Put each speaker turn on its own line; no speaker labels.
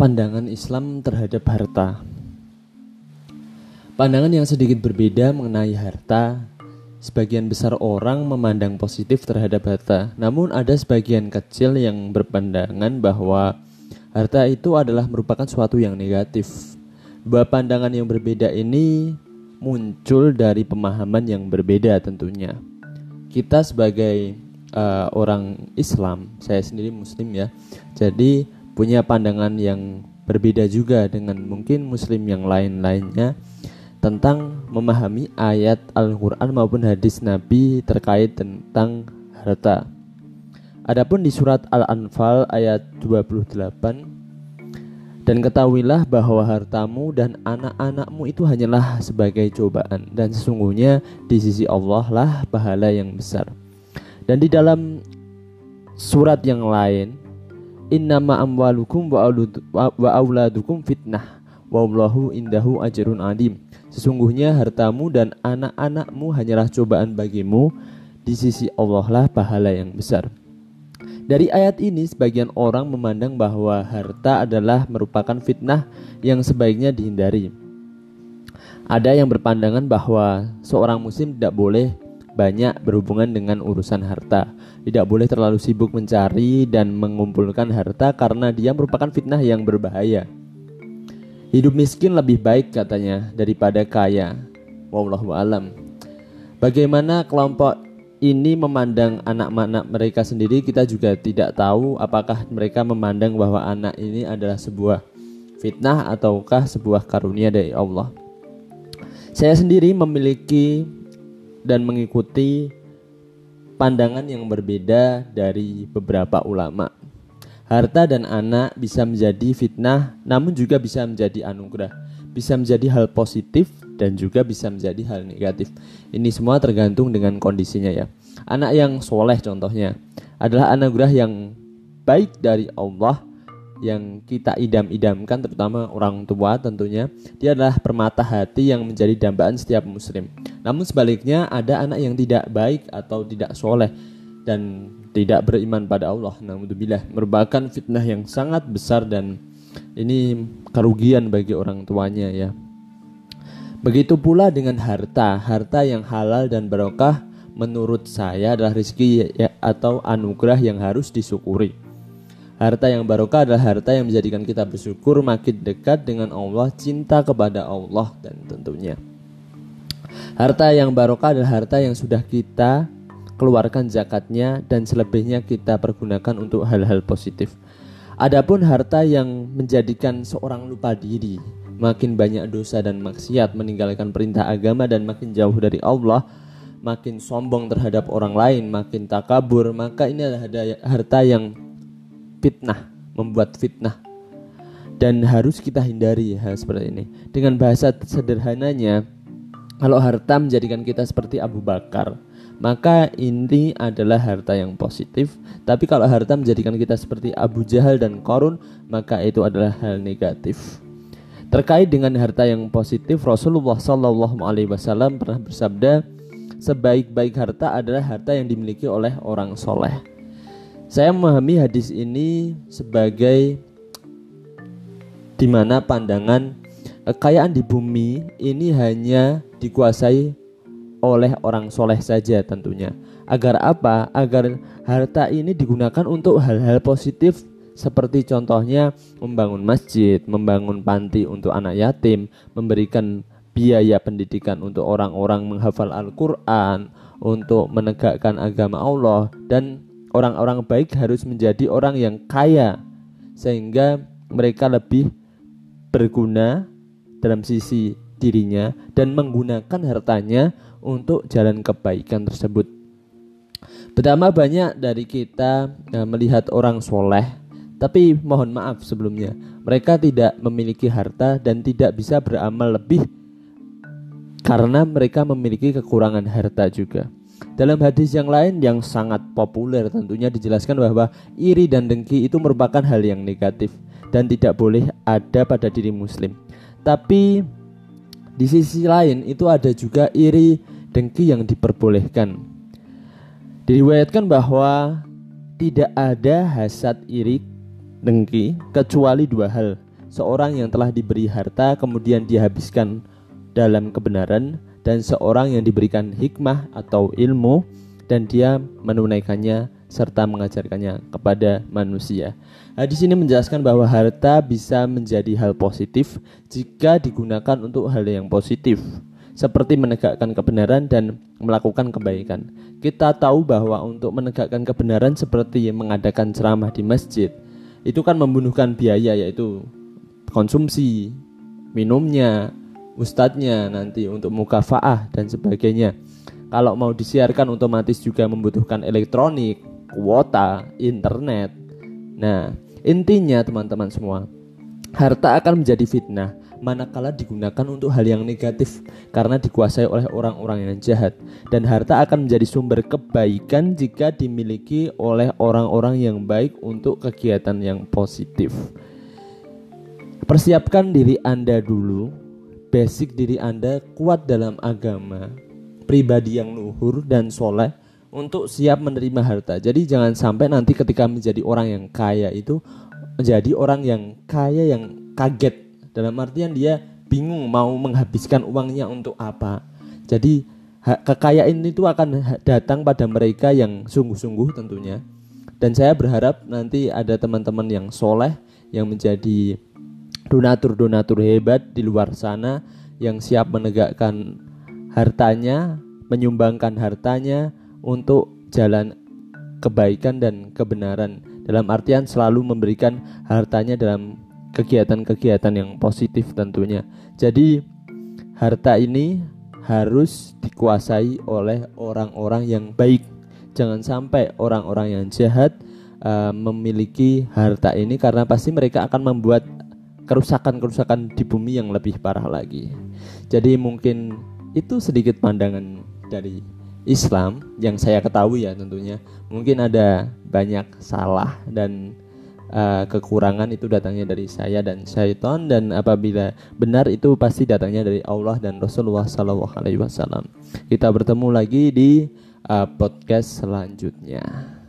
Pandangan Islam terhadap harta. Pandangan yang sedikit berbeda mengenai harta. Sebagian besar orang memandang positif terhadap harta, namun ada sebagian kecil yang berpandangan bahwa harta itu adalah merupakan suatu yang negatif. Dua pandangan yang berbeda ini muncul dari pemahaman yang berbeda tentunya. Kita sebagai uh, orang Islam, saya sendiri Muslim ya, jadi punya pandangan yang berbeda juga dengan mungkin muslim yang lain-lainnya tentang memahami ayat Al-Qur'an maupun hadis Nabi terkait tentang harta. Adapun di surat Al-Anfal ayat 28 dan ketahuilah bahwa hartamu dan anak-anakmu itu hanyalah sebagai cobaan dan sesungguhnya di sisi Allah lah pahala yang besar. Dan di dalam surat yang lain innama amwalukum wa auladukum fitnah. Wallahu indahu ajrun adim sesungguhnya hartamu dan anak-anakmu hanyalah cobaan bagimu. Di sisi Allah lah pahala yang besar. Dari ayat ini, sebagian orang memandang bahwa harta adalah merupakan fitnah yang sebaiknya dihindari. Ada yang berpandangan bahwa seorang muslim tidak boleh banyak berhubungan dengan urusan harta. Tidak boleh terlalu sibuk mencari dan mengumpulkan harta karena dia merupakan fitnah yang berbahaya. Hidup miskin lebih baik katanya daripada kaya. Wallahu alam. Bagaimana kelompok ini memandang anak-anak mereka sendiri kita juga tidak tahu apakah mereka memandang bahwa anak ini adalah sebuah fitnah ataukah sebuah karunia dari Allah. Saya sendiri memiliki dan mengikuti pandangan yang berbeda dari beberapa ulama. Harta dan anak bisa menjadi fitnah, namun juga bisa menjadi anugerah, bisa menjadi hal positif dan juga bisa menjadi hal negatif. Ini semua tergantung dengan kondisinya ya. Anak yang soleh contohnya adalah anugerah yang baik dari Allah yang kita idam-idamkan terutama orang tua tentunya dia adalah permata hati yang menjadi dambaan setiap muslim namun sebaliknya ada anak yang tidak baik atau tidak soleh dan tidak beriman pada Allah naudzubillah merupakan fitnah yang sangat besar dan ini kerugian bagi orang tuanya ya. Begitu pula dengan harta. Harta yang halal dan barokah menurut saya adalah rezeki ya, atau anugerah yang harus disyukuri. Harta yang barokah adalah harta yang menjadikan kita bersyukur, makin dekat dengan Allah, cinta kepada Allah dan tentunya. Harta yang barokah adalah harta yang sudah kita keluarkan zakatnya dan selebihnya kita pergunakan untuk hal-hal positif. Adapun harta yang menjadikan seorang lupa diri, makin banyak dosa dan maksiat, meninggalkan perintah agama dan makin jauh dari Allah, makin sombong terhadap orang lain, makin takabur, maka ini adalah harta yang fitnah, membuat fitnah. Dan harus kita hindari hal seperti ini. Dengan bahasa sederhananya, kalau harta menjadikan kita seperti Abu Bakar, maka ini adalah harta yang positif. Tapi kalau harta menjadikan kita seperti Abu Jahal dan Korun, maka itu adalah hal negatif. Terkait dengan harta yang positif, Rasulullah Shallallahu Alaihi Wasallam pernah bersabda, sebaik-baik harta adalah harta yang dimiliki oleh orang soleh. Saya memahami hadis ini sebagai di mana pandangan kekayaan di bumi ini hanya dikuasai oleh orang soleh saja tentunya. Agar apa? Agar harta ini digunakan untuk hal-hal positif seperti contohnya membangun masjid, membangun panti untuk anak yatim, memberikan biaya pendidikan untuk orang-orang menghafal Al-Quran, untuk menegakkan agama Allah, dan orang-orang baik harus menjadi orang yang kaya sehingga mereka lebih berguna dalam sisi dirinya dan menggunakan hartanya untuk jalan kebaikan tersebut. Pertama banyak dari kita ya, melihat orang soleh, tapi mohon maaf sebelumnya mereka tidak memiliki harta dan tidak bisa beramal lebih karena mereka memiliki kekurangan harta juga. Dalam hadis yang lain yang sangat populer tentunya dijelaskan bahwa iri dan dengki itu merupakan hal yang negatif dan tidak boleh ada pada diri muslim. Tapi di sisi lain itu ada juga iri dengki yang diperbolehkan. Diriwayatkan bahwa tidak ada hasad iri dengki kecuali dua hal seorang yang telah diberi harta kemudian dihabiskan dalam kebenaran dan seorang yang diberikan hikmah atau ilmu dan dia menunaikannya serta mengajarkannya kepada manusia. Nah, di sini menjelaskan bahwa harta bisa menjadi hal positif jika digunakan untuk hal yang positif, seperti menegakkan kebenaran dan melakukan kebaikan. Kita tahu bahwa untuk menegakkan kebenaran seperti mengadakan ceramah di masjid, itu kan membunuhkan biaya yaitu konsumsi, minumnya, ustadznya nanti untuk mukafaah dan sebagainya. Kalau mau disiarkan otomatis juga membutuhkan elektronik, kuota, internet. Nah, intinya teman-teman semua, harta akan menjadi fitnah manakala digunakan untuk hal yang negatif karena dikuasai oleh orang-orang yang jahat dan harta akan menjadi sumber kebaikan jika dimiliki oleh orang-orang yang baik untuk kegiatan yang positif. Persiapkan diri Anda dulu, basic diri Anda kuat dalam agama, pribadi yang luhur dan soleh untuk siap menerima harta. Jadi jangan sampai nanti ketika menjadi orang yang kaya itu menjadi orang yang kaya yang kaget dalam artian dia bingung mau menghabiskan uangnya untuk apa. Jadi kekayaan itu akan datang pada mereka yang sungguh-sungguh tentunya. Dan saya berharap nanti ada teman-teman yang soleh yang menjadi donatur-donatur hebat di luar sana yang siap menegakkan hartanya, menyumbangkan hartanya untuk jalan kebaikan dan kebenaran dalam artian selalu memberikan hartanya dalam kegiatan-kegiatan yang positif tentunya. Jadi harta ini harus dikuasai oleh orang-orang yang baik. Jangan sampai orang-orang yang jahat uh, memiliki harta ini karena pasti mereka akan membuat kerusakan-kerusakan di bumi yang lebih parah lagi. Jadi mungkin itu sedikit pandangan dari Islam yang saya ketahui ya tentunya mungkin ada banyak salah dan uh, kekurangan itu datangnya dari saya dan syaitan dan apabila benar itu pasti datangnya dari Allah dan Rasulullah Sallallahu Alaihi Wasallam. Kita bertemu lagi di uh, podcast selanjutnya.